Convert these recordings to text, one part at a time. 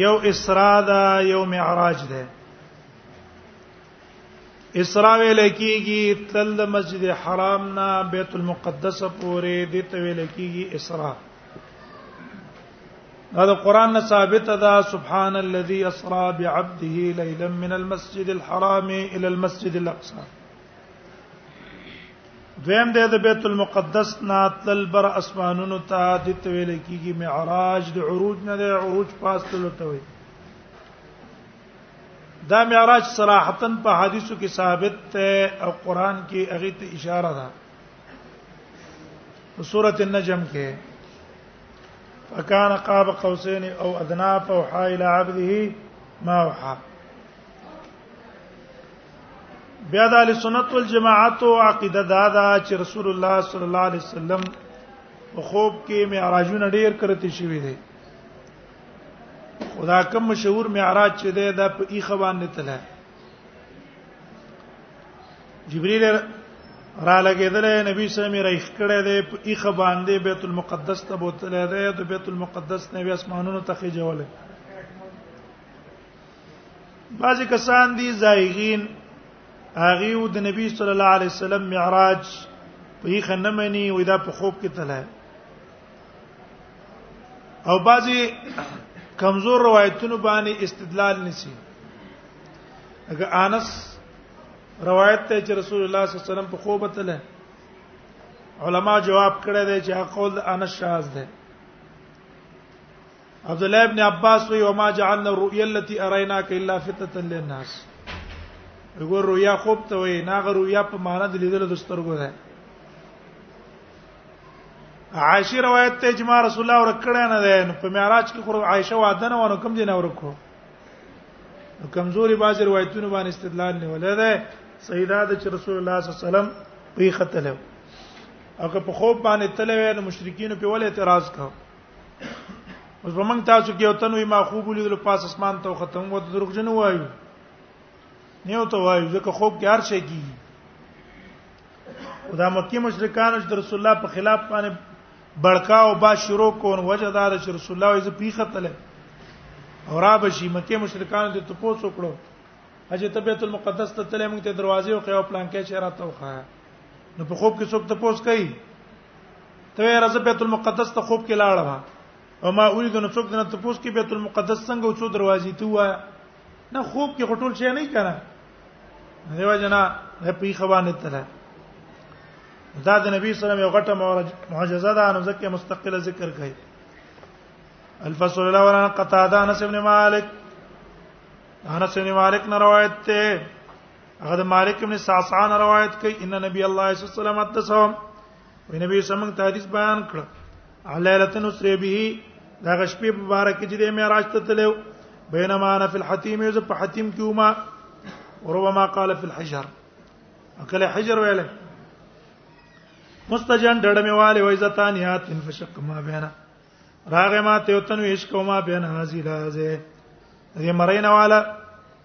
یو اسراء دا یو معراج ده اسراء ویل کیږي تل د مسجد حرام نه بیت المقدس پورې د ته ویل کیږي اسراء دا د قران نه ثابت ده سبحان الذي اسرا بعبده ليلا من المسجد الحرام الى المسجد الاقصى دویم د بیت المقدس نه تل بر اسمانونو ته د تویل کیږي معراج د عروج نه د عروج پاس تل ته وي دا معراج صراحتا په حدیثو کې ثابت ده او قران کې هغه ته اشاره ده په سوره النجم کې فکان قاب قوسین او ادنا فوحا الى عبده ما وحا بیا د اهل سنت والجماعت او عقیده دا ده چې رسول الله صلی الله علیه وسلم په خوب کې معراجونه ډیر کرتی شوی دی خدا کوم مشهور معراج چې دی دا په ای خوان نه تله جبرئیل را لګیدل نبی صلی الله علیه وسلم ریخ کړه دی په ای خوان دی بیت المقدس ته بوتل دی د بیت المقدس نه بیا اسمانونو ته خېجوله بعضی کسان دي زایغین هغه او د نبی صلی الله علیه وسلم معراج په یې خنه مني وې دا په خوب کې تله او بعضی کمزور روایتونو باندې استدلال نسی اگر انس روایت ته چې رسول الله صلی الله علیه وسلم په خوب تله علما جواب کړی دی چې قول انس شاذ ده عبد الله ابن عباس وی وما جعلنا الرؤيا التي اريناك الا فتنه للناس وګور رؤيا خوب ته وی ناغه رؤيا په معنا د لیدل د سترګو ده عائشه روایت ته اجماع رسول الله ورکړه نه ده نو په معراج کې خو عائشه وعده نه ونه کوم دین ورکو نو کمزوري باز روایتونه باندې استدلال نه ولده سیدا د رسول الله صلی الله علیه وسلم په خطر او که په خوب باندې تلوي نو مشرکین په ول اعتراض کاوه اوس په موږ تاسو کې وطن وي ما خوب ولیدل پاس اسمان ته ختم وو ته دروغ جن وایو نیو ته وایو ځکه خوب کې هر شي کیږي دا مکی مشرکان چې رسول الله په خلاف باندې بړکا او با شروع کون وجه دار چې رسول الله یې پیخه تله او را بشي مکی مشرکان ته تپوس وکړو اجه ته بیت المقدس ته تلې موږ ته دروازې او قیو پلان کې چې راته وخا نو په خوب کې څوک تپوس کوي ته راځه بیت المقدس ته خوب کې لاړم او ما اريد ان څوک دنه ته پوس کې بیت المقدس څنګه او څو دروازې ته وایا نه خوب کې غټول شي نه کنه دیو جنا په پی خوانه تله دا د نبی صلی الله علیه وسلم یو غټه معجزه ده نو ځکه مستقله ذکر کړي الفصل الاول عن قتاده انس بن مالک انس بن مالک نے روایت ته هغه د مالک ابن سعسعان روایت کوي ان نبی الله صلی الله علیه وسلم اتسم وی نبی سمنګ ته حدیث بیان کړ علالتن سری به دا غشپې په بار کې چې د معراج ته تلو بینما انا فی الحتیم یوز په حتیم کې وما وربما قال فی الحجر اکل حجر ویله مستجن ډډمه والے وای زتانیات فشق ما بینا راغه ما ته وتنو عشق ما بین هذه لازه دې مرینه والا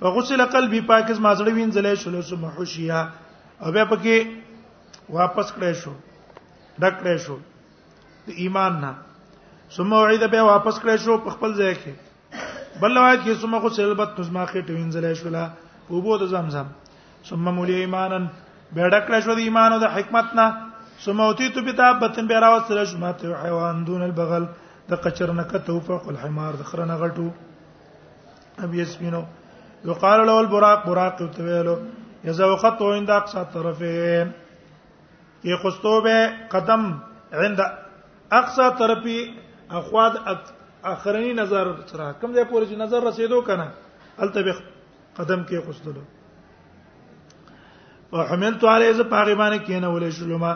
فغسل قلبي پاکز ما زړه وینځلې شلو سم حشیا او بیا پکې واپس کړې شو ډک کړې شو د ایمان نه ثم وعید بیا واپس کړې شو په خپل ځای کې بل روایت کې ثم غسل بت نظما کې ټوینځلې شولا په بو د زمزم ثم مولي ایمانن بیا ډک کړې شو د ایمان او د حکمت نه ثم اوتی تو کتاب بتن بیا راوستل شو ماته حیوان دون البغل د قچر نه کته فوق الحمار د خرنه غټو ابي اسمينو يقال له البراق براق ته ویلو اذا وقت عند اقصى طرفه کې خستو به قدم عند اقصى طرفي اخواد اخرنی نظر سره کوم ځای پورې چې نظر رسیدو کنه الته به قدم کې خستلو وحملت عليه ز پاغي باندې کینه ولې شلوما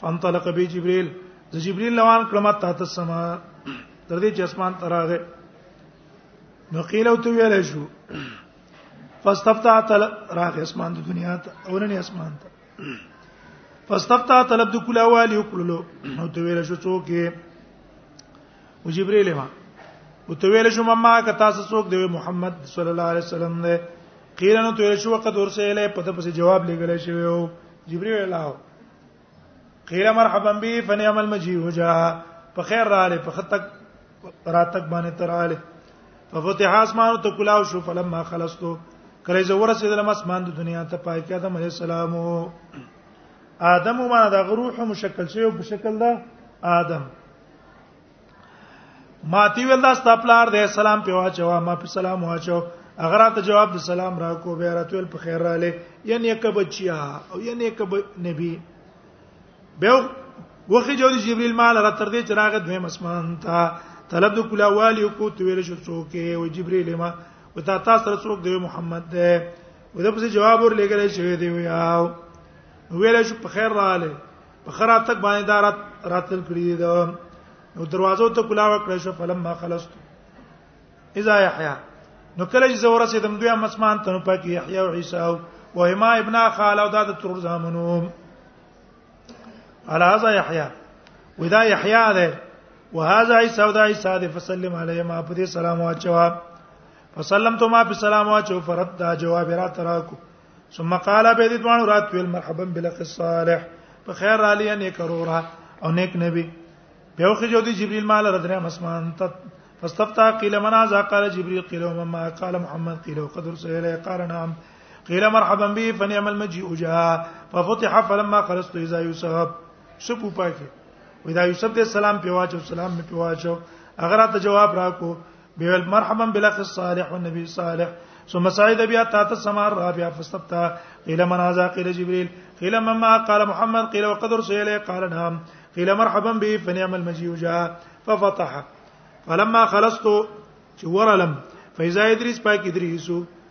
فانطلق به جبريل ز جبريل روان کړم ته تسما تر دې چې اسمان تراغه نو قیل او تو ویل شو فاستفتح تل راغ اسمان د دنیا ته اورنی اسمان ته فاستفتح طلب د کلا والی وکړلو نو تو ویل شو څوک او جبرئیل ما او تو ویل شو مما ک تاسو څوک دی محمد صلی الله علیه وسلم دی قیل نو تو ویل شو وقت ورسه اله پته پس جواب لګل شوی او جبرئیل الله قیل مرحبا به فنعم المجی وجا په خیر رااله په خطک راتک باندې تراله ففتح اسمان ته کلاو شو فلما خلصتو کله زه ورسېدلم اسمان د دنیا ته پای کې آدم علی السلام آدم ما د روح مشکل شوی په شکل دا آدم ماتی ول دا ستپلار د سلام په واچو ما په سلام واچو اگر ته جواب د سلام را کو به راتول په خیر را لې یعنی یک بچیا او یعنی یک نبی به وخی جو جبريل مال را تر دې چراغ دوی مسمان تا طلب د کلا والی کو تو ویل شو څوک او جبريل ما او تا تاسو سره څوک دی محمد ده ودا په جواب ور لګل شوی دی ویاو ویل شو په خیر را لې په خراتک باندې دا رات راتل کړی دا نو دروازو ته کلا وکړې شو فلم ما خلصت اذا يحيى نو کله چې زوره سیدم دوی مسمان ته نو پکې يحيى او عيسى او هما ابن خاله او دا د ترور زامنو على هذا يحيى ودا يحيى ده وهذا عيسى ودا عيسى ده فسلم عليه ما په دې سلام واچوا فسلمت ما په سلام واچو فرد دا جواب را تراکو ثم قال به دې دوانو رات ویل مرحبا بلک الصالح په خیر علی نه کرورا او نیک نبی به خو جو دی جبريل مال ردره مسمان ته فاستفتح قيل من ذا قال جبريل قيل وما قال محمد قيل وقد رسل اليه قال نعم قيل مرحبا به فنعم المجيء جاء ففتح فلما خرجت اذا يوسف سپو پاکه ودا یوسف دې سلام پیواچو سلام می پیواچو اگر ته جواب راکو بیل مرحبا بلاخ الصالح والنبي صالح ثم صعد بها تحت سمار الرابعه فستبتا قيل من هذا قيل جبريل قيل من ما قال محمد قيل وقد ارسل اليه قال نعم قيل مرحبا به فنعم المجيء جاء ففتح فلما خلصت لم فاذا ادريس باك ادريس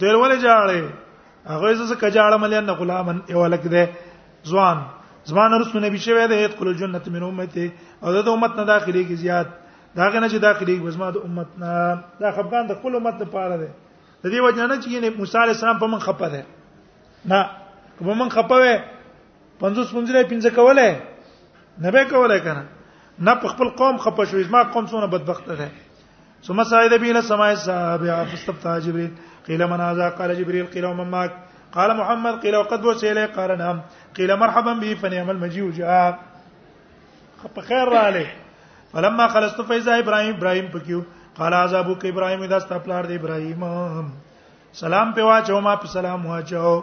تیر ولې جاړې هغه زسه کجاړه مليان نه غلامن یو لک ده ځوان زمان رسول نبی شوی ده یت کل جنت من امته او د امت نه داخلي کی زیات داغه نه چې داخلي بزما د امت نه دا خفقان د خپل امت لپاره ده د دې وجه نه چې یعنی موسی علی السلام په من خپه ده نه په من خپه وې 50 منځله 15 کوله نه به کوله کنه نه په خپل قوم خپه شو زما قوم څونه بدبخت ده ثم صعد به الى السماء السابعه فاستفتح جبريل قيل من هذا قال جبريل قيل ومن معك قال محمد قيل وقد وسيله قال نعم قيل مرحبا به فنعم المجيء جاء خير عليه فلما خلصت فیزا ابراهیم ابراهیم پکیو قال عذابو ک ابراهیم دا ستا پلار دی ابراهیم سلام په واچو ما په سلام واچو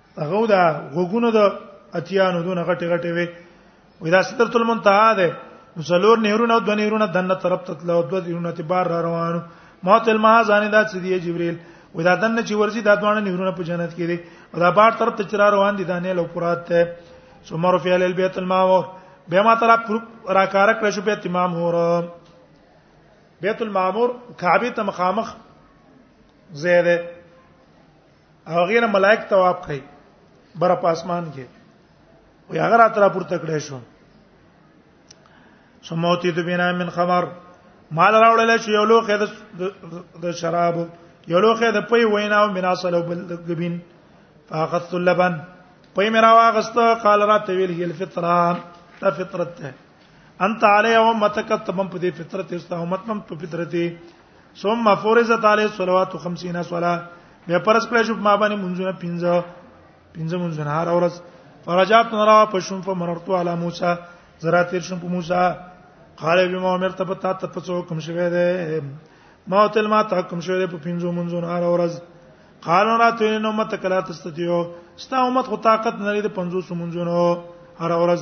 هغه دا غوګونه د اتیانو دون غټه غټه وي وې دا سترت المنتها ده مسلور نهرونه او د نهرونه دنه طرف ته تلو د نهرونه ته بار را روانو موت المها ځانې دا چې دی جبريل وې دا دنه چې ورزي دا دوانه نهرونه په جنت کې دي او دا بار طرف ته چر روان دي دانه لو پرات ته سمر فی ال بیت الماور به ما طرف را کار کړ شو بیت امام هور بیت المامور کعبه ته مخامخ زیاده او غیر ملائک تواب کوي بر په اسمان کې وي هغه را تر پورته کړی شو سموتی د بنا من خمر مال راوړل شو یو لوخه د شراب یو لوخه د پي وینا او بنا سلو بل غبین فاخذت اللبن پي میرا واغست قال را تویل هی الفطره دا فطرت ده انت علی امتک تمم په دې فطرت است امت مم په فطرت ثم فرضت علی الصلوات 50 صلاه بیا پرس کړی شو ما باندې منځونه 15 15 منځونه هر ورځ فرجات نرا پشم فمررت علی موسی زرا تیر شم په موسی قال بما امرت پتا ته په څو کوم شوه ده ما تل ما ته کوم شوه ده په 15 منځونه هر ورځ قالو را ته نو مت کلا تستتیو ستا امت خو طاقت نه لري د 500 منځونو هر ورځ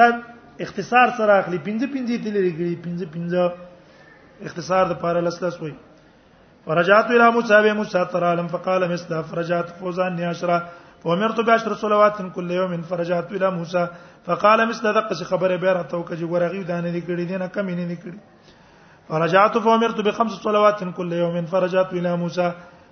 دا اختصار سره اخلي پنځه پنځه دي لري ګړي پنځه پنځه اختصار د پاره لس لس وي فرجعت الى مصابه مستطر عالم فقال مثل فرجعت فوزان عشرة ومرت بعشر صلوات كل يوم فرجعت الى موسى فقال مثل دقه خبره به راته وکړي ورغي دانه دي کړي دي نه کم نه دي کړي فرجعت فومرت بخمس صلوات كل يوم فرجعت الى موسى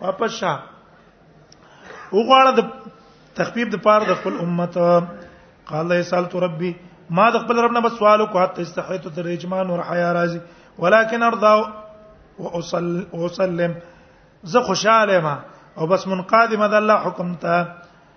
واپس شه وګړه د تخفیف د پاره د خپل امت قال له سالت ربي ما د خپل رب نه بس سوال کو حتی استحیت تر اجمان ور حیا راضي ولكن ارضا واصل وسلم زه خوشاله ما او بس منقاد ما د الله حکم ته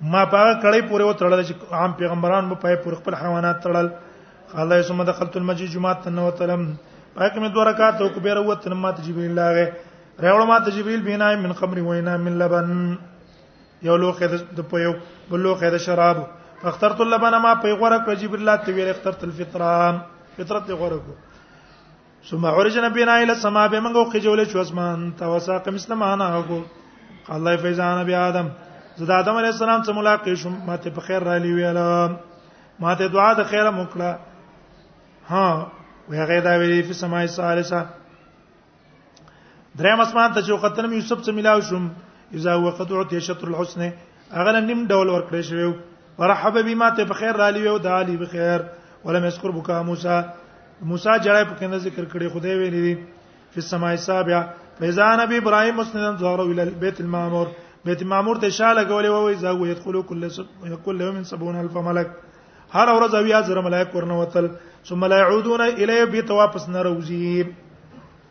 ما پاغه کړی پورې و تړل چې عام پیغمبران مو پای پورې خپل حیوانات تړل الله یې سم دخلت المسجد جمعه تنو تلم پاکه مې دوه رکعات او کو بیره وته ما ته جبريل لاغه راول ما ته جبريل بنا من خمر وینا من لبن یو لوخه د پيو بل لوخه د شراب فاخترت اللبن ما په غره کړ جبريل ته ویل اخترت الفطره فطرت غره کو ثم عرجنا بنا الى السماء به موږ خو جوړ شو اسمان ته وساق مثل ما نه کو الله فیزان بی آدم زدا آدم علی السلام څخه ملاقات شوم ماته په خیر را لې ویل ماته دعا د خیر مکړه ها وی غیر دا ویلې په سمای ثالثه دریم اسمان ته چې وختنم یوسف څخه ملاو شوم اذا وقت عتیشت الحسن هغه نیم ډول ورکړی شوی ورحب بما ته بخیر را لیو د علی بخیر ولم یذکر بکا موسی موسی جړای په کنه ذکر کړي خدای ویلي دي په سماع سابع فیزا نبی ابراهیم مسندن ظهر الى البيت المعمور بیت معمور ته شاله غولې وای زاو يدخلوا كل سب كل يوم 70000 ملک هر ورځ اویا زره ملائک ورنه وتل ثم لا يعودون الیه بیت واپس نه روزي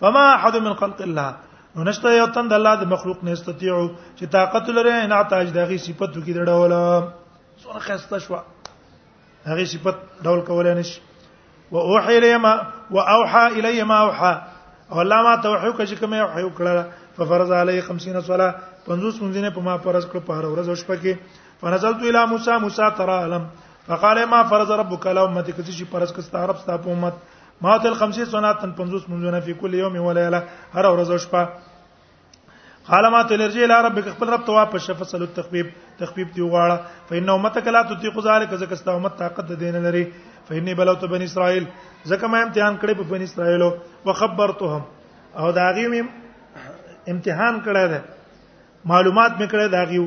فما احد من خلق الله نو نشته یو تند الله د مخلوق نه استطيعو چې طاقت لري نه تاج دغه صفاتو کې ډول سره خسته شو هغه صفات ډول کولای نشي واوحي لما واوحى الي ما اوحى او الله ما توحي کوي چې کوم یو حیو کړل ففرض علی 50 صلاه 50 منځنه په ما فرض کړ په هر ورځ او شپه کې فنزلت الى موسی موسی ترى علم فقال ما فرض ربك على امتك چې فرض کړ ستاره په امت ما تل خمسه سنات تن 50 منځونه فی کل یوم و لیله هر ورځ او شپه قال ما تلرجی الى ربک خپل رب ته واپس شف صلی التخبیب تخبیب دی غواړه فإن امتک لا تطيق ذلك ځکه ستا امت طاقت د دین لري فإني بلوت بني اسرائيل ځکه ما امتحان کړی په بني اسرائيلو وخبرتهم او دا غیم امتحان کړی ده معلومات مې کړی دا غیو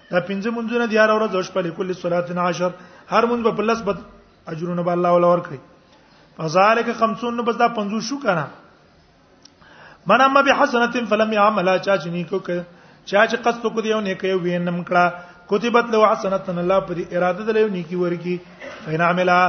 دا پنځه منځونه دی هر ورځ او شپه لکل صلات 10 هر منځ په لس بد اجرونه به الله ولا ور کوي فذالک 50 نو بس دا 50 شو کنه من اما بحسنه فلم يعملها چا چې نیکو ک چا چې قصد کو دیو نه کوي وینم کړه کتبت له حسنه الله پر اراده دلیو نیکی ورکی فین عملا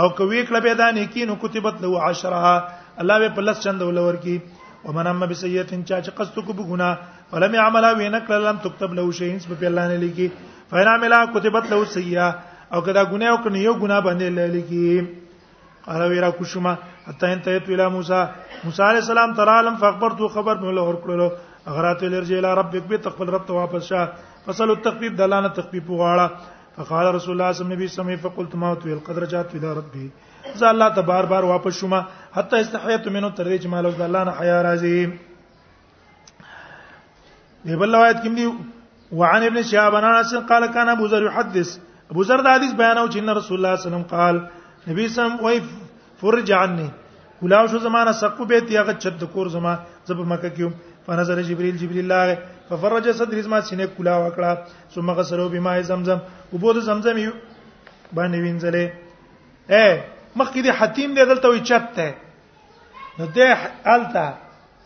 او کوي کړه به دا نیکی نو کتبت له عشرها الله به پلس چند ولور کی ومن اما بسیئه چا چې قصد کو بګنا ولم يعمل وينکل لم تكتب له شيء هیڅ په الله نه لیکي فإن عمل كتبت له سيئه او کدا ګناه او کنه یو ګناه باندې لیکي قال ویرا کوشما حتا انتهت الى موسی موسی علیہ السلام ترالم فخبرت خبر مې له ورکړلو اغرات الرجی الى ربک به تخبل رب ته واپس شه فصل التخفيف دلانه تخفيف وغواړه فقال رسول الله صلی الله علیه وسلم فقلت ما تو القدر جات الى ربي ز الله ته بار بار واپس شوم حتی استحیت منه تر دې چې مال الله نه حیا راځي دی بل روایت کې دی وعن ابن شهاب انس قال كان ابو ذر يحدث ابو ذر دا حدیث بیانو چې رسول الله صلی الله علیه وسلم قال نبی سم وای فرج عني ولاو شو زمانہ سقو به تی هغه چت کور زما زب مکه کیو فنظر جبريل جبريل الله ففرج صدر زما سینې کلا وکړه ثم غسلو بما زمزم وبو د زمزم یو باندې وینځلې اے مخکې د حتیم دې دلته وي چت ته نو دې الته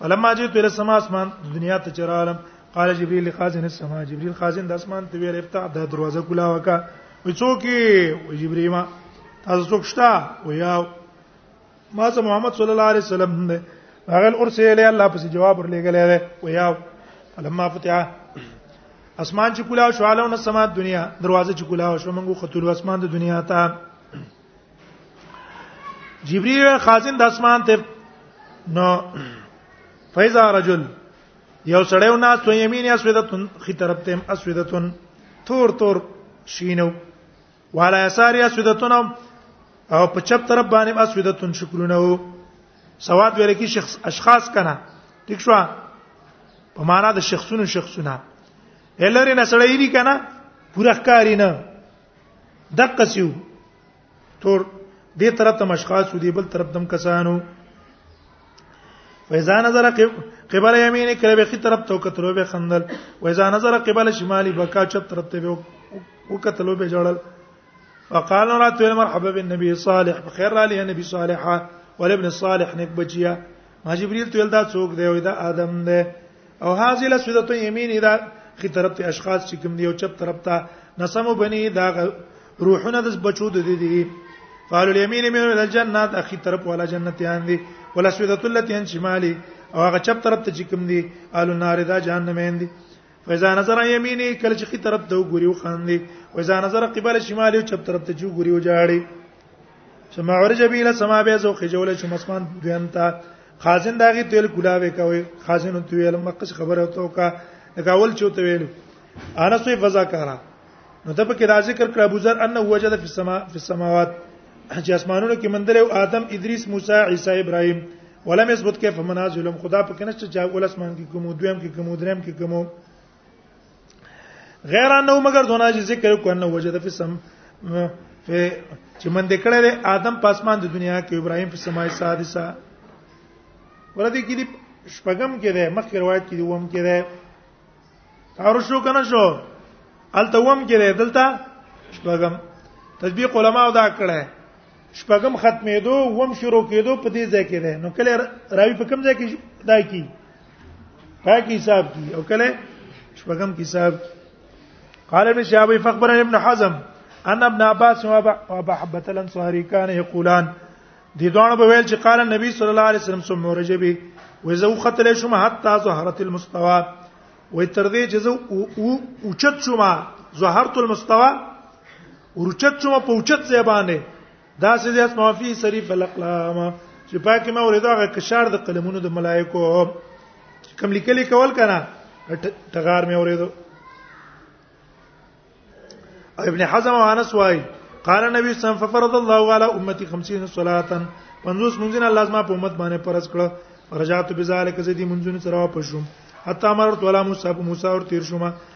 فلما جئت الى السماء اسمان دنیا ته چرالم قال جبريل لخازن السماء جبريل خازن د اسمان ته ویل افتح د دروازه کولا وکا و څوکي و جبريل ما تاسو څوک شتا و یا ما سره محمد صلی الله علیه وسلم ده هغه ورسه له الله پس جواب ورلېګلې ده و یا فلما فتح اسمان چې کولا شو علاوه السماء دنیا دروازه چې کولا شو موږ خطول اسمان د دنیا ته جبريل خازن د اسمان ته نو فیضا رجل یو سړیو ناس تو یمین اسودتن خي طرف ته اسودتن تور تور شینو والا یساری اسودتن او په چپ طرف باندې اسودتن شکلونه وو سواد ویل کی شخص اشخاص کنا ٹھیک شو په معنا د شخصونو شخصونه الری نه سړی دی کنا پورا ښکاری نه دقه سیو تور دې طرف ته مشخاص دي بل طرف دم کسانو وإذا نظر قبل يمينه کله به خي طرف ته کتلو به خندل وإذا نظر قبل شمالي بکا چپ طرف ته به وکتلو به جړل فقال رات مرحبا بالنبي صالح بخير علي النبي صالح ولابن صالح نبجيا ما جبريل تول دا څوک دی وای دا ادم دی او هاذه لسدته یمینی دا خي طرف ته اشخاص چې کوم دی او چپ طرف ته نسمو بني دا روحونه د بچو د دي دي قال اليمين من الجنه د اخي طرف ولا جنتيان دي ولا سويدت التي عن شمالي او هغه چپ طرف ته چې کوم دي قالو نار دا جهنم اندي فاذا نظر يميني کله چې خي طرف ته وګوري او خان دي واذا نظر قبل شمالي او چپ طرف ته چې وګوري او جاړي ثم عرج به الى سما به زو خجول چې مسمان دویم تا خازن داغي تیل ګلاوي کوي خازن تو ویل مقص خبره تو کا کاول چوت ویل انا سوی فزا کرا نو ته په کې راځي کر کړه ابو ذر انه وجد فی السما فی السماوات چې اسمانونو کې مندل او آدم ادریس موسی عیسی ابراهیم ولم یثبت کیف منازلهم خدا په کنه چې جواب ول اسمان کې کوم دویم کې کوم دریم کې کوم غیر انه مگر دونه چې ذکر کو انه وجد فی سم فی چې من دکړه له آدم پاسمان د دنیا کې ابراهیم په سمای سادسه ورته کې دی شپغم کې ده مخکې روایت کې دی ووم کې ده تعارف شو کنه شو الته ووم کې ده دلته شپغم تطبیق علما دا کړه شپږم ختمېدو وم شروع کېدو په دې ځای کې ده نو کله راوی په کوم ځای کې دا کی پاک حساب کی او کله شپږم حساب قال ابن شهاب فخبر ابن حزم ان ابن عباس و ابا حبت الانصاري كان يقولان دي دوه په ویل چې قال النبي صلی الله عليه وسلم سم رجبي وزو قتل شوم حتا ظهرت المستوى وتر دې چې زو اوچت شوم ظهرت المستوى ورچت شو په اوچت ځای باندې دا سې زیات معافي شریف الاقلام چې پاکه ما ورته هغه کشار د قلمونو د ملائکو کم لیکلي کول کنه ټغار مې اوریدو ابن حزم او انس وايي قال النبي صلى الله عليه وسلم ففرض الله على امتي 50 صلاه 50 منځنه الله زما په امت باندې فرض کړ رجعت بذلك زدي منځونه سره واپس شوم حتا مرت ولا مصعب موسی اور تیر شوم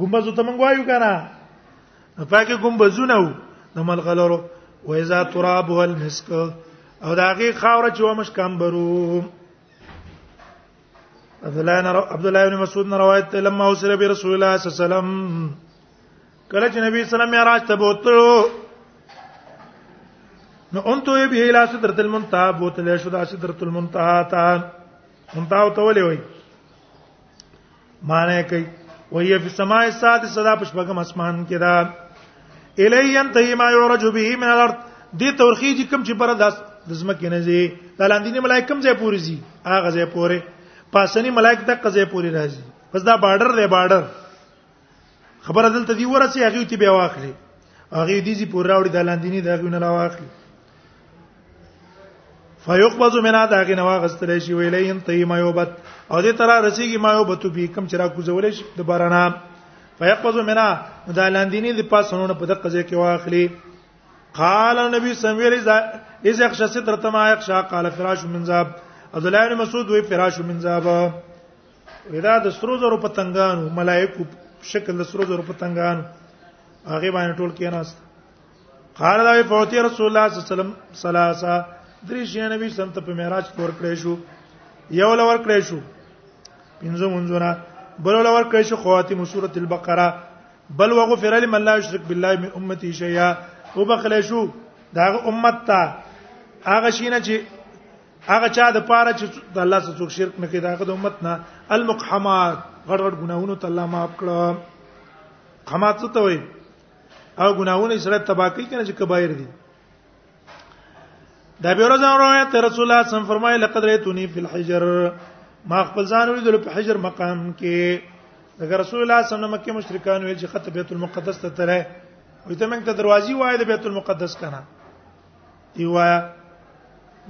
ګمبز ته مونږ وایو کنه پاکه ګمبزونه وو د ملغلرو و اذا تراب والمسك او داغه خاور چې ومش کمبرو عبد الله بن عبد الله بن مسعود نے روایت ته لما اوسره به رسول الله صلی الله علیه وسلم کله چې نبی صلی الله علیه وسلم معراج ته بوتلو نو انتو یې به اله سدرت المنتهى بوتل شو د سدرت المنتهى ته منتهى ته ولې وای معنی کوي وهي فی السماء السادسه دا پشبګم اسمان کې دا الی انتهی ما یعرج به من الارض دې تورخی چې کوم چې پر داس د زمکه نه زی د لاندینی ملائک کوم ځای پوری زی هغه ځای پوری پاسنی ملائک تک ځای پوری راځي بس دا بارډر دی بارډر خبره دلته دی ورسې هغه ته بیا واخلي هغه دې زی پور راوړي د لاندینی دغه نه لا واخلي فیقبض منا دا غنه واغستل شي ویلین تی ما یوبت او دې ترا رسیږي ما یوبت به کم چر کوزول شي د بارنا فیقبض منا دا لاندینی د پاسونو په دقه ځای کې واخلي قال نبی سمویل اذا اخشى سترة ما يخشى قال فراش من ذهب عبد الله بن مسعود وی فراش من ذهب ودا د سرو زرو پتنګانو ملائکه شکل د سرو زرو پتنګانو هغه باندې ټول کېناست قال لا فوتی رسول الله صلی الله علیه وسلم ثلاثه درې شي نبی سم ته په معراج پور کړې شو یو لور کړې شو پنځه منځونه بل لور کړې شو خواتم سورۃ البقره بل وغفر لمن لا یشرک بالله من امتی شیئا وبخلې شو دا امت ته هغه شینه چې هغه چا د پاره چې د الله سره څوک شرک نه کوي دا د امت نه المقحمات غړ غړ ګناهونو ته الله معاف کړه قحمات څه ته وایي او ګناونه سره تبا کوي کنه چې کبایر دي دا به ورځ روایت رسول الله صم فرمایي لقد ريتني في الحجر ما خپل ځان ولیدل په حجر مقام کې دغه رسول الله صم مکه مشرکان ویل چې خط بیت المقدس ته تره وي ته موږ ته دروازې وای د بیت المقدس کنه دی وای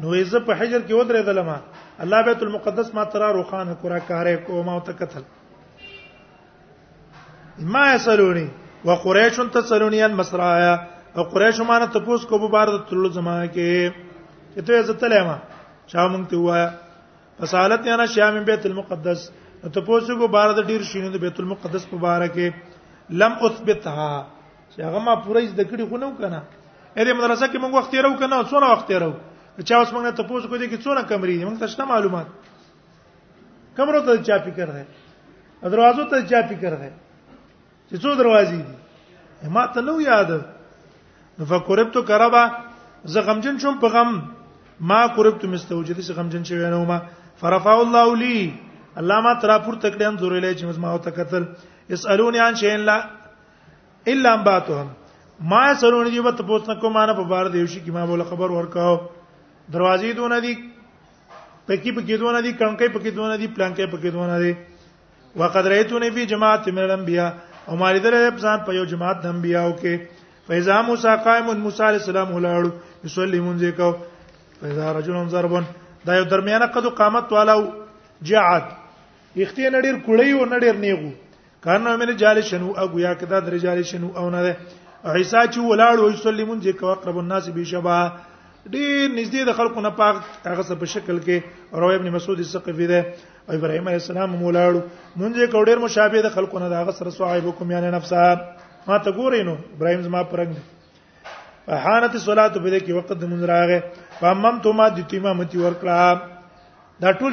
نو یې په حجر کې ودرېدل ما الله بیت المقدس ما ترا روخان کورا کارې کوما او تکتل ما يسالوني وقريش تسالوني ان مصرايا او قريش ما نه تاسو کو په بار د تللو زمانه کې چې ته یې زتلې ما چا مونږ ته وایا فسالت انا شام بیت المقدس ته پوسو کو بار د ډیر شینو د بیت المقدس په بار کې لم اثبتها چې هغه ما پوره زده کړی خو نو کنه اې د مدرسه کې موږ وخت یې راو کنه څونه وخت یې راو چا اوس موږ ته پوسو کو دي کې څونه کمرې موږ ته شته معلومات کمرو ته چا فکر ده دروازو ته چا فکر ده چې څو دروازې دي ما ته نو یاد نو فقربت کربا زه غمجن شوم په غم ما قربت مستوجد زه غمجن شوم نو ما فرفع الله لي الله ما ترا پور تکړه انظر الی چې ما او تکتل اسالونی عن شيء لا الا انباتهم ما سرونه جیبت پوښتنه کوم نه په بار دیوشي کې ما بوله خبر ورکاو دروازې دونه دي پکې پکې دونه دي کڼکې پکې دونه دي پلانکې پکې دونه دي وقد رایتونی فی جماعت من الانبیاء او ما لیدل ځان په یو جماعت د انبیاو کې فیضا موسی قائم موسی علیہ السلام ولاړ یصلی منځ کو فیضا رجل ضربن دا یو درمیانه قد قامت والا جعد اختیار نړیر کړی او نړیر نیغو کانو من رجال شنو او گویا کدا د رجال شنو او نه ده عیسی چې ولاړ او یسلمون چې کو اقرب الناس به شبا ډیر نږدې د خلکو نه پاک هغه څه په شکل کې رواه ابن مسعود ثقفي ده او ابراهيم عليه السلام مولاړو مونږه کو ډیر مشابه د خلکو نه هغه سره صاحب کوم یعنی نفسه ما ته ګورې نو ابراهيم زما پرنګ حانت الصلاه په دې کې وخت د مونږ راغې فامم ته ما د تیمه متي ورکړه دا ټول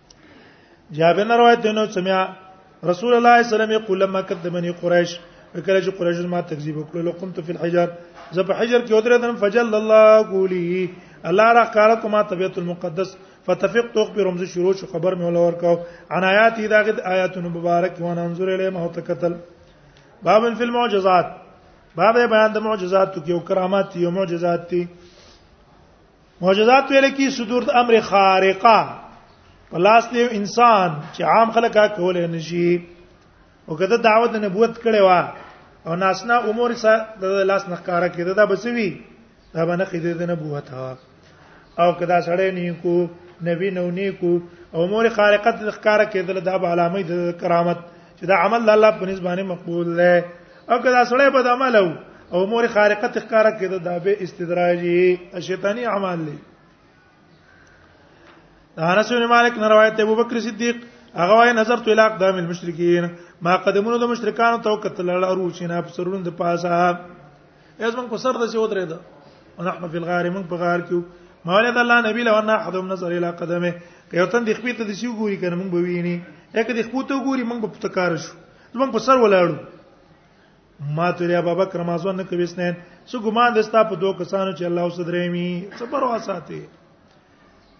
جابر نه روایت دی نو سمع رسول الله صلی الله علیه وسلم یقول لما كذبني قريش کله چې قریش ما تکذیب وکړ لو قمت فی الحجر زه په حجر کې ودرېدم فجل الله قولی الله را قال کومه طبيعت المقدس فتفقت اخبر رمز شروع شو خبر مې ولور کو عن آیات دا غد آیات مبارک و انظر الیه ما تکتل باب فی المعجزات باب بیان د معجزات کې او کرامات یو معجزات دي معجزات ویل کی صدور د امر خارقه پلاس دی انسان چې عام خلک کول نه شي او کده دعوت د نبوت کړي وا او ناسنا امور سره د لاس نخکاره کړي دا بسوي دا باندې خېده د نبوت او کدا سړی نه کو نبی نو نه کو امور خارقه د نخکاره کړي دا به علامه د کرامت چې دا عمل الله په نسبت باندې مقبول دی او کدا سړی بد عمل او امور خارقه تخکار کړه دا به استدراجي شیطانی اعمال دی انس بن مالک نه روایت ابو بکر صدیق هغه وای نظر تو الاق دام المشرکین ما قدمونو د مشرکانو تو قتل الله روچینا په سرونو د پاسه یز من په سر د څو درې ده ونحن فی الغار من په غار کې مولد الله نبی له نه حدم نظر اله قدمه کيوتن د خپل ته د سیو ګوري کنه مونږ به ویني اګه د خپل ته ګوري مونږ په تکار شو مونږ په سر ولاړو ما ته لري بابا کرمازون نه کوي سنن سو ګمان دستا په دوه کسانو چې الله صدرې می صبر واساته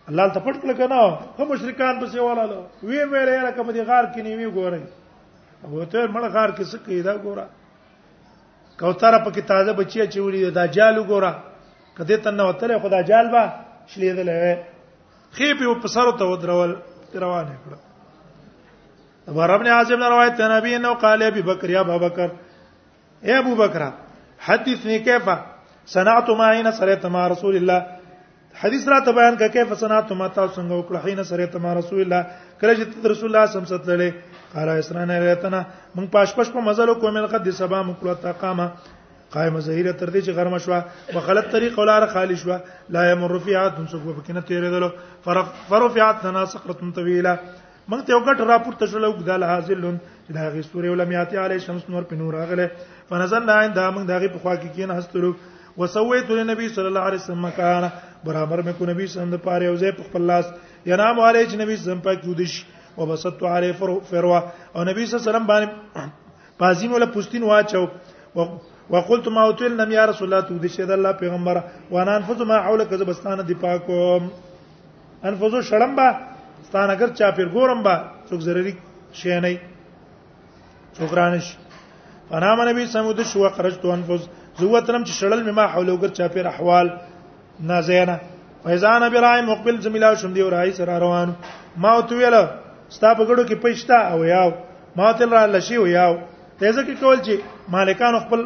الله ته پټ کړ کنه هم مشرکان په سی والا لو وی مې لري کوم دي غار کې نیوي ګوري او ته مړ غار کې څه کیدا ګوره کوتره په کې تازه بچی چې وړي دا جال وګوره کده تنه وتل خدا جال با شلیدل خې په په سر ته ودرول روان کړ ابو رب نے عازم نے روایت ہے نبی نو قال ابي بکر یا ابو بکر اے ابو بکر حدثني كيف صنعت ما هنا صليت مع رسول الله حدیث را ته بیان کړه کیف صنعت ما تاسو څنګه وکړه حين سره ته ما رسول الله کله چې رسول الله سم ستلې قال اسرانه راتنا من پاش پاش په مزل کو مل قد سبا مکړه تا قامه قائم ظهیره تر دې چې غرمه شو وخلت طریق ولاره خالی شو لا يمر فيها تنسق وبکنه تیرې دلو فرفعت ناسقه طويله موږ ته یو ګټ راپور ته شلو ګدال حاصلون چې دا غي سورې ولمیاتي علی شمس نور په نور اغله فنزلنا عند موږ دا غي په خوا کې کین هستلو وسويت للنبي صلى الله عليه وسلم مكان برابر مې کو نبی صلی الله علیه وسلم د پاره یو ځای په خپل لاس ینام علی چې نبی زم پاک ودش وبسطت علی فروا او نبی صلی الله علیه وسلم باندې پازین ولا پوستین واچو وقلت ما اوتل نم یا رسول الله تو دې شه د الله پیغمبر وانا انفذ ما حولک زبستانه دی پاکو انفوزو شړم با ستانګر چا پیر ګورم با څوک ضروري شي نه څوک رانش فنام نبی سمود شو خرجت انفوز زوتنم چې شړل مما حولو ګر چا پیر احوال نازینا فیزان برای مقبل زمیلا شم دی ورای سره روان ما تو ویل ستا په ګړو کې پښتا او یاو ما تل را لشي او یاو تیزه کې کول چې مالکان خپل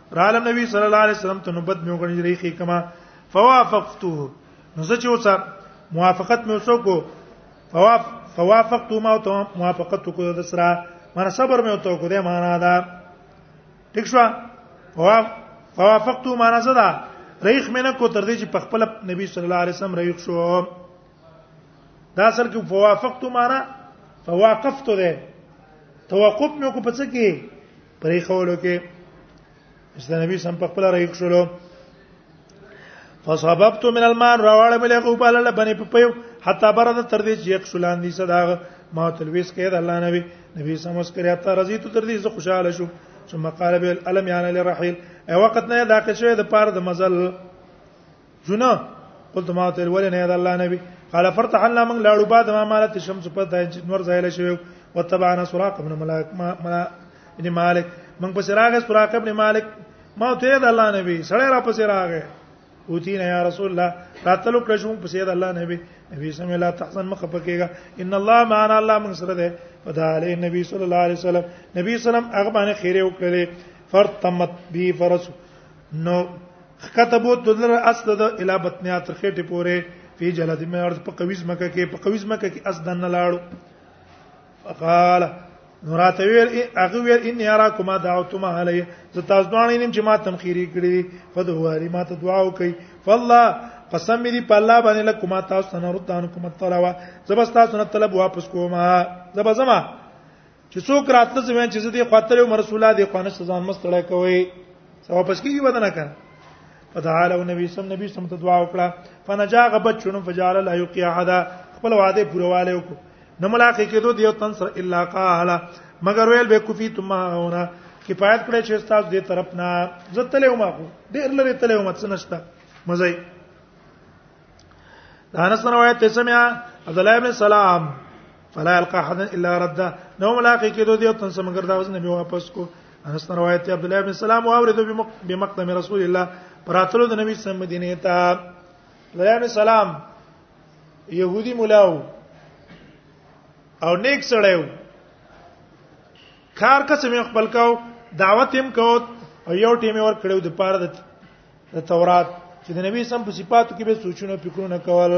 رالم نبی صلی الله علیه وسلم ته نوبت مې وګڼل ریخي کما فوافقته نو زه چې اوسه موافقت مې وسوکو فواف فوافقته ما ته موافقت وکړه د سره مانه صبر مې وته کو دې معنا دا ټیک شو فواف فوافقته معنا څه ده ریخ مې نه کو تر دې چې په خپل نبی صلی الله علیه وسلم ریخ شو دا اصل کې فوافقته معنا فواقفته ده توقف مې کو پڅ کې پرې خولو کې چې نبی سم په خپل رايښ شولو فصحببت من الماء راواله بلې کو په لاله باندې په پيو حتی برد تر دې چې یک شولان دي صداغ ما تلويس کې د الله نبی نبی سموس کړی حتی رضی ته تر دې زه خوشاله شو ثم قال بالالم يعني للرحيل اي وقت نه دا کې شوی د پاره د مزل جنا قلت ما تل ولې نه دا الله نبی قال فرتحلنا من لاړو بعد ما مالت الشمس په دای چې نور زایل شوی وتبعنا سراق ابن ملائک ما ملا ابن مالک من پس راغه سراق ابن مالک ما ته دا الله نبی سړی را پس راغه اوتینا یا رسول الله راتلو کړه شوم پس دا الله نبی نبی سم الله تحسن مخ پکېګا ان الله معنا الله من سره ده فدا علی نبی صلی الله علیه وسلم نبی صلی الله علیه وسلم هغه باندې خیره وکړي فرتمت بی فرسو نو خکته بو تدلر اصل د اله بطنیا تر خېټه پورې په جلد مې ارض په قویز مکه کې په قویز مکه کې اس دنه لاړو قال نوراته ویل هغه ویل ان یراکما دعوتما علی ز تاسو دوانه نیم چې ما تمخیری کړی فدواری ما ته دعا وکي فالله قسم می دی په الله باندې لکما تاسو نه رد ان کوم طلبه زبستا سن طلب واپس کوما زبزما چې څوک راتله زمين چې دې خاطر او رسوله دې قانون سزا مستړی کوي سبا پس کیږي بدنه کړ فتعالى النبي صلى الله عليه وسلم ته دعا وکړه فنجا غبت شنو فجعل لا يقيا حدا خپل وعده پرواله وکړه نو ملاقات کېدو دیو تنصر الا قال مگر ویل به کوفی تم هونه کفایت کړی چې استاد دې طرف نه زتلې ومه ډېر لري تلې ومه څه نشته مزه دا انس روایت ته سمع عبد الله ابن سلام فلا يلقى احد الا رد نو ملاقات کې دوی ته تن سمګر دا وزن به واپس کو انس روایت ته عبد الله ابن سلام او اورید به مقدم رسول الله پراتلو د نبی سم مدینه ته عبد الله ابن سلام يهودي مولاو او نیک سړی و کار کسم خپل کاو دعوت هم کو او یو ټیم ور کړو د پاره د د تورات چې د نبی سم په صفاتو کې به سوچونه فکرونه کول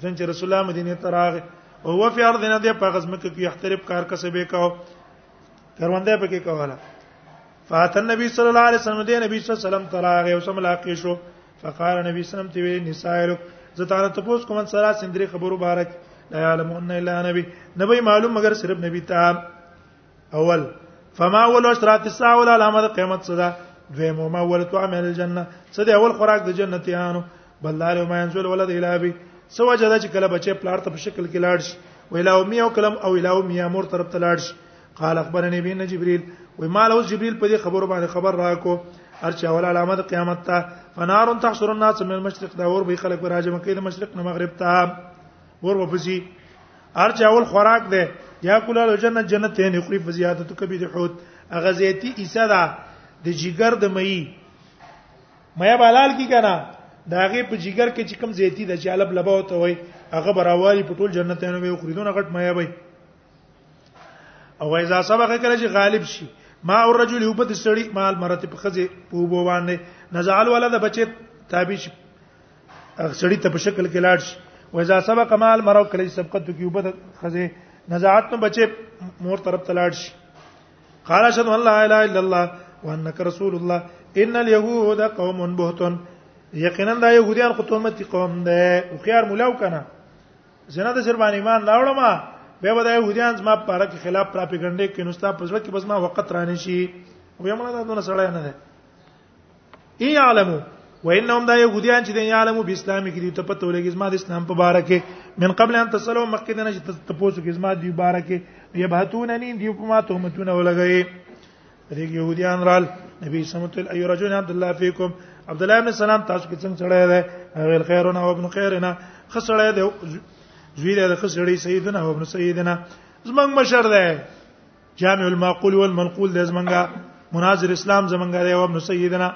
ځکه چې رسول الله مدینه ته راغی او هو فی ارض نه دی په غزمه کې یحترب کار کسبې کاو کرونده پکې کوله فات النبي صلی الله علیه وسلم دی نبی صلی الله علیه وسلم تراغه او سم لاقې شو فقال نبی صلی الله علیه وسلم تی وی نسائلک زه تعالی ته پوس کوم سره سندري خبرو بارک لا علم ان الا نبی نبی معلوم مگر صرف نبی ته اول فما اول اشراط الساعه ولا علامه قیامت صدا دویم ما اول طعام اهل الجنه صدا اول خوراک د جنتیانو بل لا ما ينزل ولد الى ابي سو جدا چې کله بچي پلار ته په شکل کې لاړ شي ویلا او میو کلم او ویلا او میا مور طرف ته لاړ شي قال اخبرني بن جبريل وای مال اوس جبريل په دې خبرو باندې خبر راکو ارچا ول علامه د قیامت ته فنار تحشر الناس من المشرق دا اور به خلک راجم کوي د مشرق نه مغرب ته ور وفسي هر چا اول خوراک دی یا کول له جنت جنت نه خوري په زیادت کبي د حوت اغه زيتي عیسی دا د جګر د مئی مې بالال کی کنه داغه په جګر کې چې کوم زيتي د چالب لبا وته وي هغه براوالي په ټول جنت نه به خریدونه غټ مې وي او اذا سبق کله چې غالب شي ما او رجل یو په سړی مال مرته په خزه په وبو باندې نزعل ولده بچي تابع شي هغه سړی ته په شکل کې لاړ شي و اذا سبق مال مرو کلی سبقت کی وبد خزه نزاعت نو بچي مور طرف ته لاړ شي قال اشهد ان لا اله الا الله وانك رسول الله ان اليهود قوم بهتون یقینا دا يهوديان خو تهمت قوم ده او خيار مولاو کنه زنه د شربان ایمان راوړم به به دا يهوديان زما په اړه کې خلاف پراپګاندا کې نوستا پزړه کې بس ما وخت رانه شي ویمنه دا دونه سړی نه ده ان يعلموا وانهم دا يهوديان چې دنیا عالم به اسلام کې دي ته پته ولګي زما د اسلام په باره کې من قبل ان تسلو مخکې نه چې ته پوسو کې زما دی باره کې يبهتون ان دی په ما تهمتونه ولګي دې يهوديان رال نبی سمت الاي رجل عبد الله فيكم عبد الله بن سلام تاسو کې څنګه چړای دی غیر خیرنا او ابن خیرنا خسړای دی زوی دی خسړی سیدنا او ابن سیدنا زمنګ مشر دی جامع المعقول والمنقول د زمنګا مناظر اسلام زمنګا دی او ابن سیدنا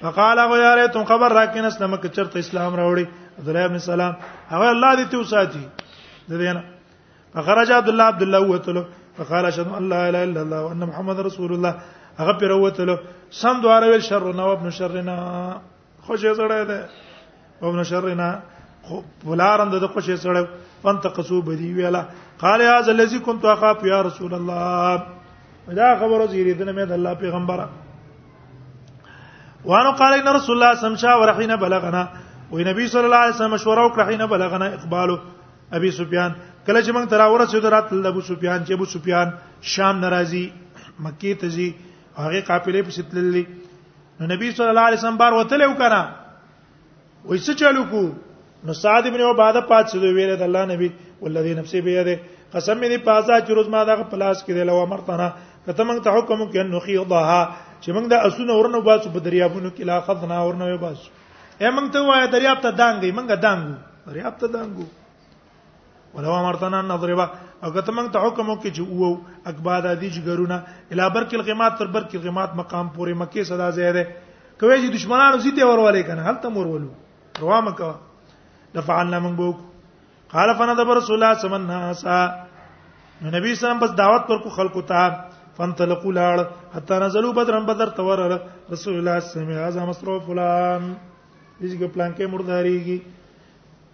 فقال او یا ریتم خبر راکین اسلام کې چرته اسلام راوړي عبد الله ابن سلام هغه الله دې ته وساتي د دې نه فخرج عبد الله عبد الله وتلو فقال اشهد ان لا اله الا الله وان محمد رسول الله هغه پر وتلو سم دواره ویل شر نه ابن شرنا خوشې سره ده او نو شر نه خو بلارند د خوشې سره فن تقصو بدی ویلا قال يا ذا الذي كنت اخاف يا رسول الله دا خبره زیری دنه مې د الله پیغمبره وانه قال ان رسول الله سمشا ورحين بلغنا وي نبی صلی الله علیه وسلم مشوره وکړه حين بلغنا اقبال ابي سفيان کله چې موږ تراوره سید رات له ابو سفيان چې ابو سفيان شام ناراضي مکی ته ځي هغه قافلې په ستللې نو نبی صلی الله علیه وسلم بار وتل او کنه وای څه چالو کو نو سعد ابن عباده پات شو ویل د الله نبی والذي نفسي بيده قسم می دی پازا چې روز ما دغه پلاس کې دی لو مرتنا کته موږ ته حکم کې نو خيضها چې موږ د اسونه ورنو باسو په دریابونو کې لا خذنا ورنو باسو اے موږ ته وای دریاب ته دانګي موږ دانګو دریاب ته دانګو ولو امرتنا نضرب او کته موږ ته حکم وکړي چې وو اکبا د دې جګرونه الا برک الغمات تر برک الغمات مقام پورې مکه صدا زیاده کوي چې دشمنانو سیته ورولې کنه هلته مور ولو روا مکه دفعلنا من بوک قال فنذب رسول الله صلی الله علیه وسلم نو نبی سلام بس دعوت پر کو خلق ته فانطلقوا لاړ حتا نزلوا بدرن بدر تور رسول الله صلی الله علیه وسلم هذا مصروف فلان دغه پلان کې مرداريږي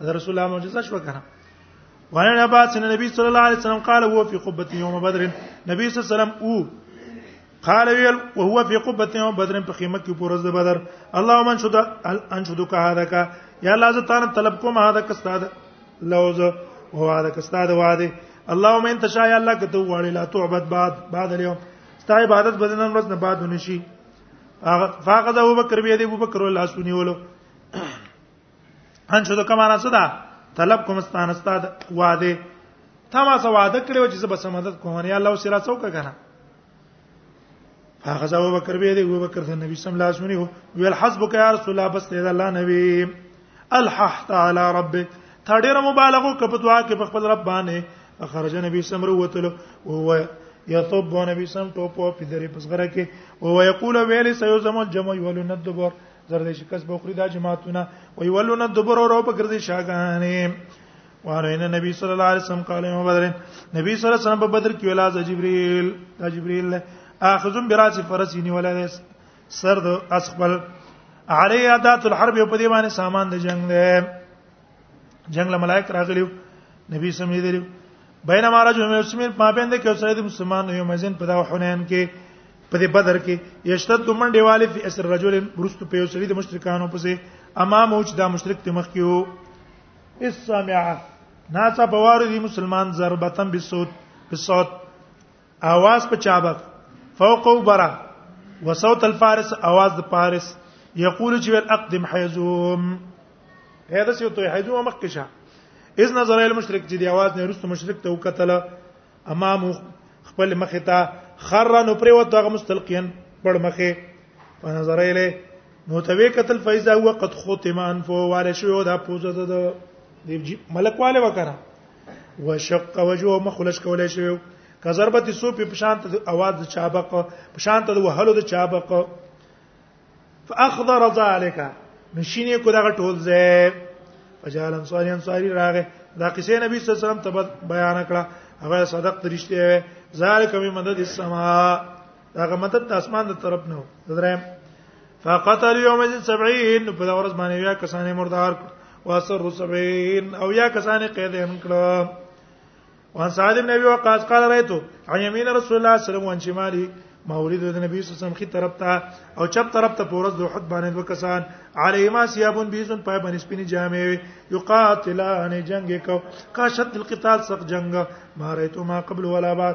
ده رسول الله معجزه شو کنه وعن ابن عباس ان النبي صلى الله عليه وسلم قال هو في قبه يوم بدر نبی صلی الله علیه وسلم او قال ويل وهو في قبه يوم بدر په خیمه کې پورز د بدر اللهم انشد انشدك هذا کا یا الله ز تعالی طلب کوم هذا کا استاد لوز هو هذا کا استاد وعده اللهم انت شاء یا الله کته وړي لا تعبد بعد بعد اليوم ستا عبادت بدنن ورځ نه بعد ونشي فاقد ابو بکر بیا دی ابو بکر الله سنیولو ان شو د کمانه څه ده طلب کوم ستانه استاد واده تا ما سره وعده کړو چې زه به سمادت کوم یا الله سره څوک کنه هغه ابو بکر به دی ابو بکر ته نبی صلی الله علیه وسلم ویل حسبک یا رسول الله بس ته الله نبی الححت علی ربک تا ډیر مبالغه کپتوا کې په خپل رب باندې خرج نبی سمر وتلو او یطب نبی سم ټوپو په دری پسغره کې او یقول ویل سيزم الجمع ولندبر زر دې شکست به خوري دا جماعتونه وی ولونه دبر او رو په ګرځي شاګانې وارین نبی صلی الله علیه وسلم قال یوم بدر نبی صلی الله علیه وسلم په بدر کې ولا جبريل دا جبريل اخذم براس فرسینی ولا سر د اسخبل علی عادات الحرب په دې باندې سامان د جنگ دی جنگ له ملائک راغلیو نبی سمې دی بینما رجل من المسلمین ما بین د کې سره د مسلمان یو مزین په دا حنین کې په دې بدر کې یشتد منډه والی فی اسر رجل برست په سری د مشرکانو پسې امام اوچ دا مشرک ته مخ کیو اسمع ناڅه بوار دي مسلمان ضربتن بالصوت بالصوت اواز په چابک فوق او برا وصوت الفارس اواز د فارس یقول چې ول اقدم حیزوم هدا سیو ته حیزوم مخ کې شه اذ نظر ال مشرک چې دی اواز نه رسته مشرک ته وکتل امام خپل مخ ته خر نو پر وته هغه مستلقین پړ مخه فنظر اله نو توی قتل فیزا هو قد ختم انفو واره شو دا پوزه ده د ملک والے وکړه وشق وجهه مخلش کولای شي که ضربت سو په پشان ته اواز د چابق پشان ته د وهلو د چابق فاخضر ذلك نشینه کو دغه ټول زه فجال انصاری انصاری راغه دا قصه نبی صلی الله علیه وسلم ته بیان کړه هغه صدق درشته ذالک من مدد السما هغه مدد د اسمان د طرف نه و دریم فقتل یوم 70 په دا ورځ باندې بیا کسانې مردار کړ واسر 70 او یا کسانې قید هم کړ وان سعد بن ابي وقاص قال رايتو عن يمين رسول الله صلى الله عليه وسلم وان شمالي مورید د نبی صلی الله علیه وسلم خي طرف ته او چپ طرف ته پورز دوه حد باندې دوه کسان علیهما سیابون بیزون پای باندې سپینې جامې یقاتلان جنگ کو کا شد القتال سخت جنگ ما رایتو ما قبل ولا بعد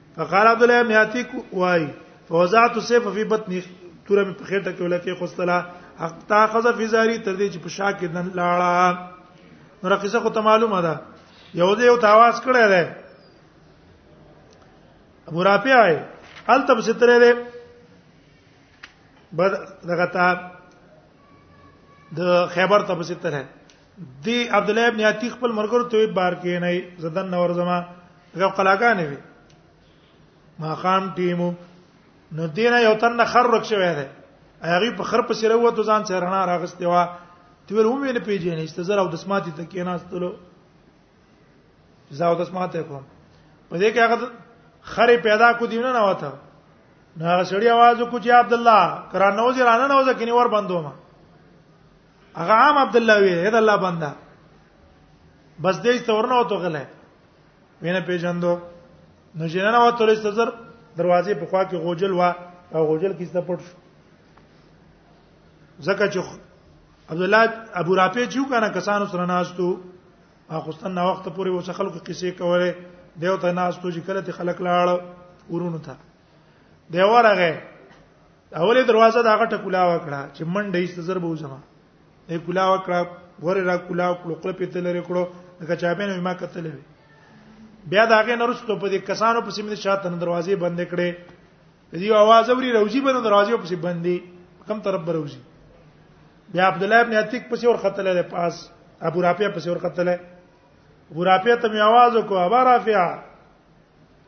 فقال عبد الله بن عتيق واي فوزعت سيف في بطني توره په خېټه کې ولکه خوستلا حق تا خذ في زاري تر دې چې په شا کې دن لاړه نو قصه خو ته معلومه ده یو دې یو تاواز کړی دی ابو رافع آئے ال تب ستره دې بد دغه تا د خیبر تب ستره دی عبد الله ابن عتیق خپل مرګرو ته بار کې نه زدن نور زما غو قلاګانې وي ما خام ټیمو نو دینه یو تن خر رک شوی دی هغه په خر په سره وته ځان سره نه راغستې وا ته ور هم نه پیژنې چې زرا او دسماتي ته کې ناستلو زاو دسماته کوم په دې کې هغه خر پیدا کو دی نه نه وته نو هغه سړی आवाज وکړي عبد الله کرانوزي رانه نوځه کینی ور بندوم هغه عام عبد الله وی هدا الله بندا بس دې ستورنه وته غله وینه پیژندو نو جننه وته لې سزر دروازې په خوا کې غوجل وا او غوجل کې څه پټ شو زکه چې عبد الله ابو رافع چې وکنه کسانو سره ناستو اخستن نا وخت پورې وسه خلکو قصې کوله دیو ته ناستو چې کله ته خلک لاړ ورونو ته دی ورغه اولې دروازه دا غټه کولا وکړه چې منډه یې سزر به وځما ای کولا وکړه ور را کولا کړو کړو په تل لري کړو دا چا به نه ما کتلې بیا دا غې نرسته په دې کسانو په سیمه شاته دروازې بند کړې دې आवाज اوري روزي بند دروازې په سیمه بندي کم طرف بروزي بیا عبد الله ابن عتیق پسې ور خطلې ده پاس ابو رافع پسې ور خطلې ابو رافع ته می आवाज وکړ ابو رافع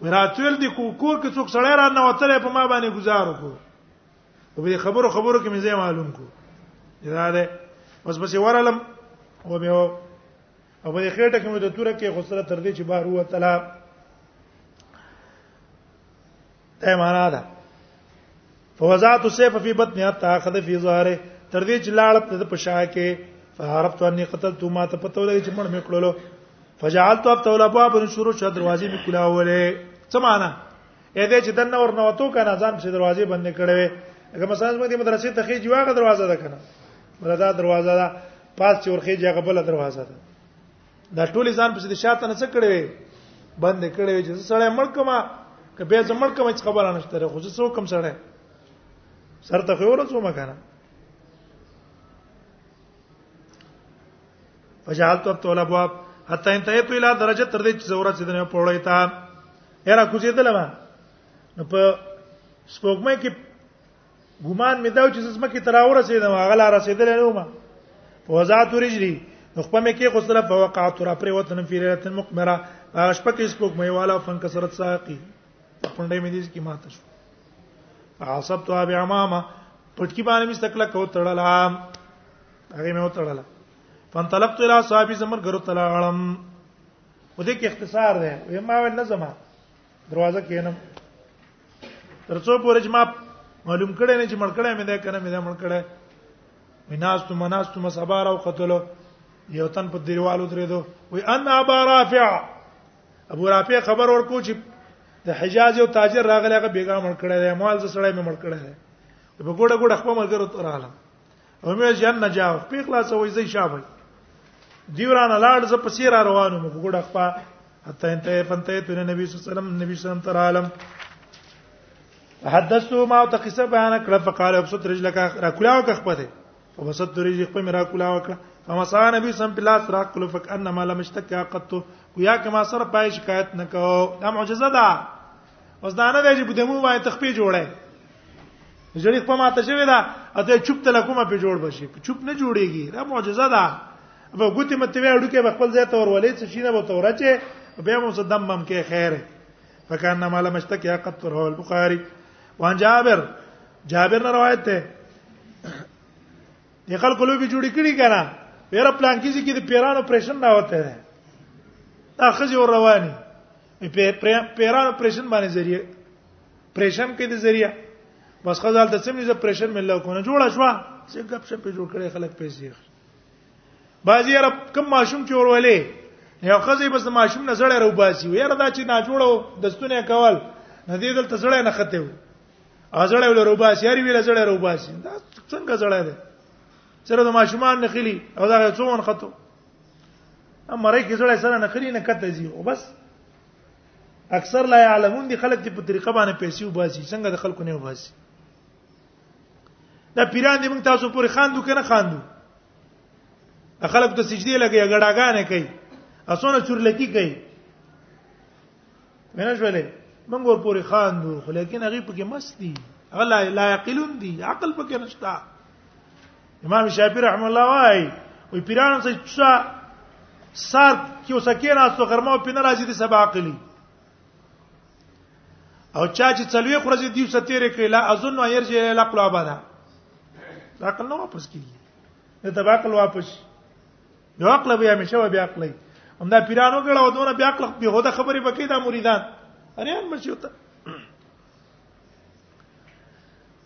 وراتویل د کور کې څوک سړی را نه وتره په ما باندې گزار وکړو او به خبرو خبرو کې مې زه معلوم کو دا ده بس بس ورالم او به او به خېټه کې مې د تور کې خسره تر دې چې بهر وته ته معنا ده فوزات السيف في بطنها تاخذ في ظهره تر دې چې لاړ په پشا کې فعرفت اني قتلت ما ته پته ولګی چې مړ مې کړلو فجعلت ابتول ابواب شروع شو دروازې مې کلا ولې څه معنا اې دې چې دنه ورنه وته کنه ځان په دروازې بندې کړې اګه مثلا موږ د مدرسې ته خېج واغه دروازه ده کنه ولدا دروازه ده پاس چې ورخېج هغه بل دروازه ده دا ټول ځان په دې شاته نه څه کړي بند کړي چې سړی مړ کما که به زمړ کما هیڅ خبره نشته خو زه څو کم سړی سر ته خو ورته ما کنه فجعلت ابطول ابواب حتى انتهيت الى درجه تر دې چې زوره چې دنه پوړې تا یرا کوزیدل ما نو په سپوږمۍ کې ګمان مې دا چې زمکه تر اور رسیدم هغه لا رسیدل نه ومه فوزات رجلی نو خپل مې کې خو سره فوقعت را پر وطن فیرت مقمره هغه شپه کې سپوک مې والا فن کسرت ساقي پونډې مې دې کې ماته شو عصب تو ابي امامه پټکی باندې مې تکلا کو تړلا هغه مې وتړلا فانطلقت الى صاحب زمر غرو تلالم و دې کې اختصار ده وې ما ول نظم دروازه کینم ترڅو پورې چې ما معلوم کړي نه چې مړ کړي مې ده کنه مې ده مړ کړي مناست مناست مسبار او قتل یو تن په دیوالو درې دو وی ان ابا رافع ابو رافع خبر ورکو چې د حجاز یو تاجر راغلی هغه بیګا مړ کړی دی مال ز سړی مې مړ کړی دی په ګوډه ګوډه خپل ملګرو ته راغلم همې جن نه جاو په خلاص وای زی شابه دی ورانه لاړ ز په سیر روانو مو ګډه خپا حتی انتهى فانتهى تر نبی صلی الله علیه وسلم نبی صلی الله علیه وسلم تر عالم حدثته ما ته قصه بیان کړه فقال ابسط رجلك را کلاو که خپته فبسط رجلي خپل را کلاو کړه فمسا نبی صلی الله علیه وسلم بلا سراق کله فکانما لم اشتکا قط کو یا کما سر پای شکایت نکاو دا معجزه ده اوس دا نه دی چې په دمو باندې تخپې جوړه ځړې په ماته شوی دا اته چوپ تل کومه په جوړ بشي چوپ نه جوړيږي دا معجزه ده به ګوتې متوي اډو کې خپل ځای ته ورولې څه شي نه به توره چې به مو څه دم مم کې خیر فکان ما لم اشتکي قد تره البخاري وان جابر جابر نه روایت ده د خلکو لوبي جوړی کړی کنه پیرا پلان کیږي کې د پیرانو پرېشن نه وته ده اخځي ور رواني پیران اپریشن باندې ذریعہ پریشن کې د ذریعہ بس خزال ته سمې ز پریشن مله کو نه جوړه شو چې غب شپ جوړ کړي خلک پیسې بازی عرب کم ماشوم چې ورولې یو خزې بس ماشوم نه زړه رو باسي ویره دا چې نه جوړو دستونه کول نه دې دلته زړه نه خته و ازړه ول رو باسي یاري ویل زړه رو باسي دا څنګه زړه ده سره د ماشومان نه خلی او دا څومره خطو امرای کې زړه سره نه خري نه کته زی او بس اکثر لا يعلمون دي خلک چې په طریقه باندې پیسې وباسي څنګه د خلکو نه وباسي دا پیران دې موږ تاسو پورې خاندو کنه خاندو خلک ته سجدي لګي غړاګانې کوي اسونه چورلکی کوي مینه شولې موږ ور پورې خاندو خو لیکن هغه پکې مست دي هغه لا يعقلون دي عقل پکې نشته امام شافعي رحم الله وايي وي پیران څه چا سات کیو سکه راستو غرمه په ناراضي دي سبا عقلي او چا چې څلوي خورځي دیو ستیره کله اظن او يرجع الى العقل ابدا عقل نو واپس کیږي نه تبا عقل واپس یو عقل بیا مشه بیا عقل هم دا پیرانو غړو دونه بیا عقل به هدا خبرې بکې دا مریدان اره هم مشي وته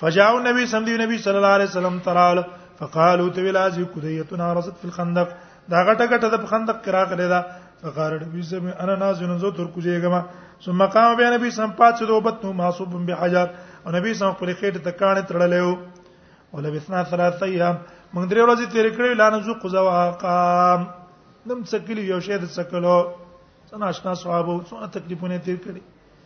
فجاء النبي صلى الله عليه صلی الله علیه وسلم ترال فقالوا تولاد کدیتنا رصد فی الخندق دا غټه غټه د خندق کرا کړی دا فقال نبی سم انا نازل زو تر کوجېګما ثم قام بیا نبی سم پات شو دوبت نو محسوب بحجر او نبی سم خپل خېټه ته کانه تړلېو ولبسنا ثلاث ايام موږ درې ورځې تیر کړې لا نزو قزوا قام نم څکلی یو شه د څکلو څنګه آشنا صحابه څونه تکلیفونه تیر کړی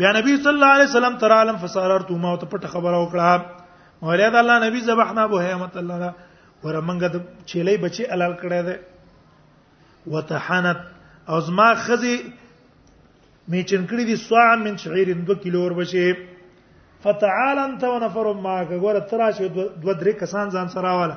بیا نبی صلی الله علیه وسلم تر عالم فساررت ما ته پټه خبره وکړه مولیا د الله نبی ذبحنا به همت الله ور منګه د چيلې بچي الال کړه ده وتحنت او زما خزي می چنکړي دي سوا من شعير 2 کیلو ور بشي فتعال انت ونفر معك ګوره تراشه دو درې کسان ځان سره واله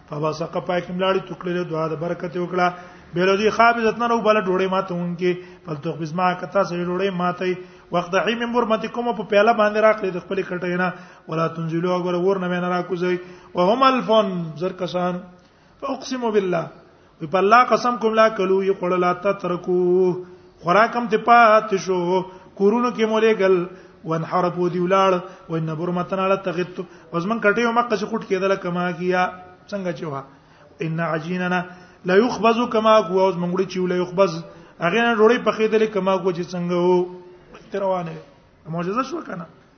فبا سقه پای کوم لاړی ټوکړې له دعا د برکت وکړه بیرودی خواب عزتنا نو بل ډوړې ماته اونګي بل تو بزما کتا سره ډوړې ماته وخت عیم مبر مت کوم په پیاله باندې راخلې د خپل کټې نه ولا تنزلو اگر ور نه نه راکوزي وهم الفن زر کسان فاقسم بالله په الله قسم کوم لا کلو یې خړل اته ترکو خوراکم ته پات شو کورونو کې مولې ګل وان حرب ودی ولاړ وان برمتن علی تغت وزمن کټي او مقص خټ کېدل کما کیا څنګه چې وا ان عجیننا لا یخبز کما هو اوس منګړي چې لا یخبز هغه نه ډوړې پخېدل کما هو چې څنګه وو روانه معجزه شو کنه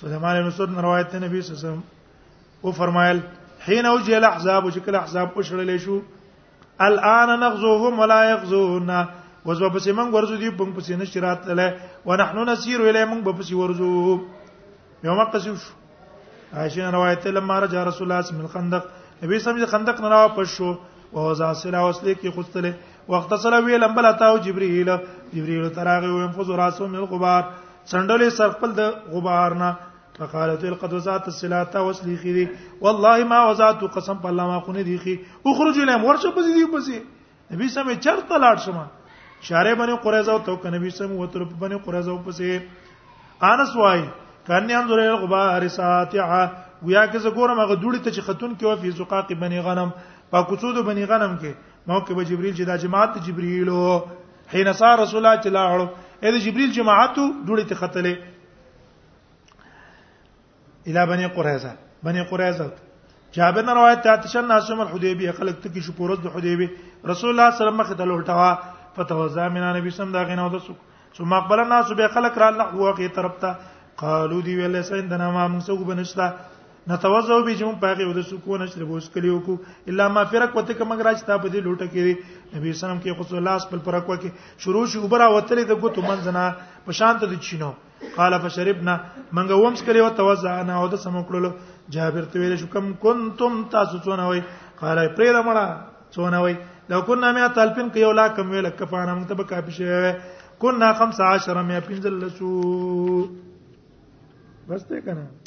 سليمان بن سعد روایت ته نبی صلی الله علیه وسلم او فرمایل حين اوجه الاحزاب شکل احزاب وشړل شو الان نغزوهم ولا يغزونا وزو پسې موږ ورزو دي په پسې نشي راتله ونحن نسير اليه موږ په پسې ورزو یو مقصد شو عائشہ روایت لما رجع رسول الله من الخندق نبی سم دې خندق نه راو پښو او ځا سلا وسلې کې خوستله وخت سره ویل امبل اتاو جبرئیل جبرئیل تراغه ویم فزراسو من الغبار څنډلې سر خپل د غبار نه فقالت القد وزات الصلاه وسلی خي دي والله ما وزات قسم په الله ما خو نه دي خي اخرج لهم ورشه پسې دي پسې نبی سمې چرته لاړ شمه شارې باندې قریزه او تو ک نبی سم وتر په باندې قریزه او پسې انس وای کانی انظر الغبار ساتعه ویا که زه ګورم هغه دوړي ته چې خاتون کې وفي زقاق بني غنم په کوڅو د بني غنم کې نو کې به جبريل چې دا جماعت جبريل حين سار رسول الله چې لاړو اې د جبريل جماعت ډوړې ته ختلې اله بني قريزه بني قريزه جابر نه روایت ته تشن ناسم الحدیبیه خلق ته کې شو پورز د حدیبی رسول الله صلی الله علیه وسلم مخ ته لوټوا فتوزا من نبی سم دا غنه ودسو ثم اقبل الناس به خلق را الله هو کې طرف ته قالو دی ویل سین دنا ما موږ سو بنشتا نتوزو به جون پاګه ود سکون اشر بوس کلیو کو الا ما فرق وته کوم راج تا په دې لوټه کې نبی اسلام کې خصو لاس پر پرک وکي شروع شو برا وتلې د ګوتو منځنه په شان ته د چینو قال فشربنا منګه ومس کړي او توزع انا او د سم کړلو جابر ته ویل شو کم کنتم تاسو څونه وای قال پرې دا مړه څونه وای لو كنا 100 تلپن کې یو لا کم ویل کفانه موږ ته به کافي شي كنا 15 150 بس ته کنه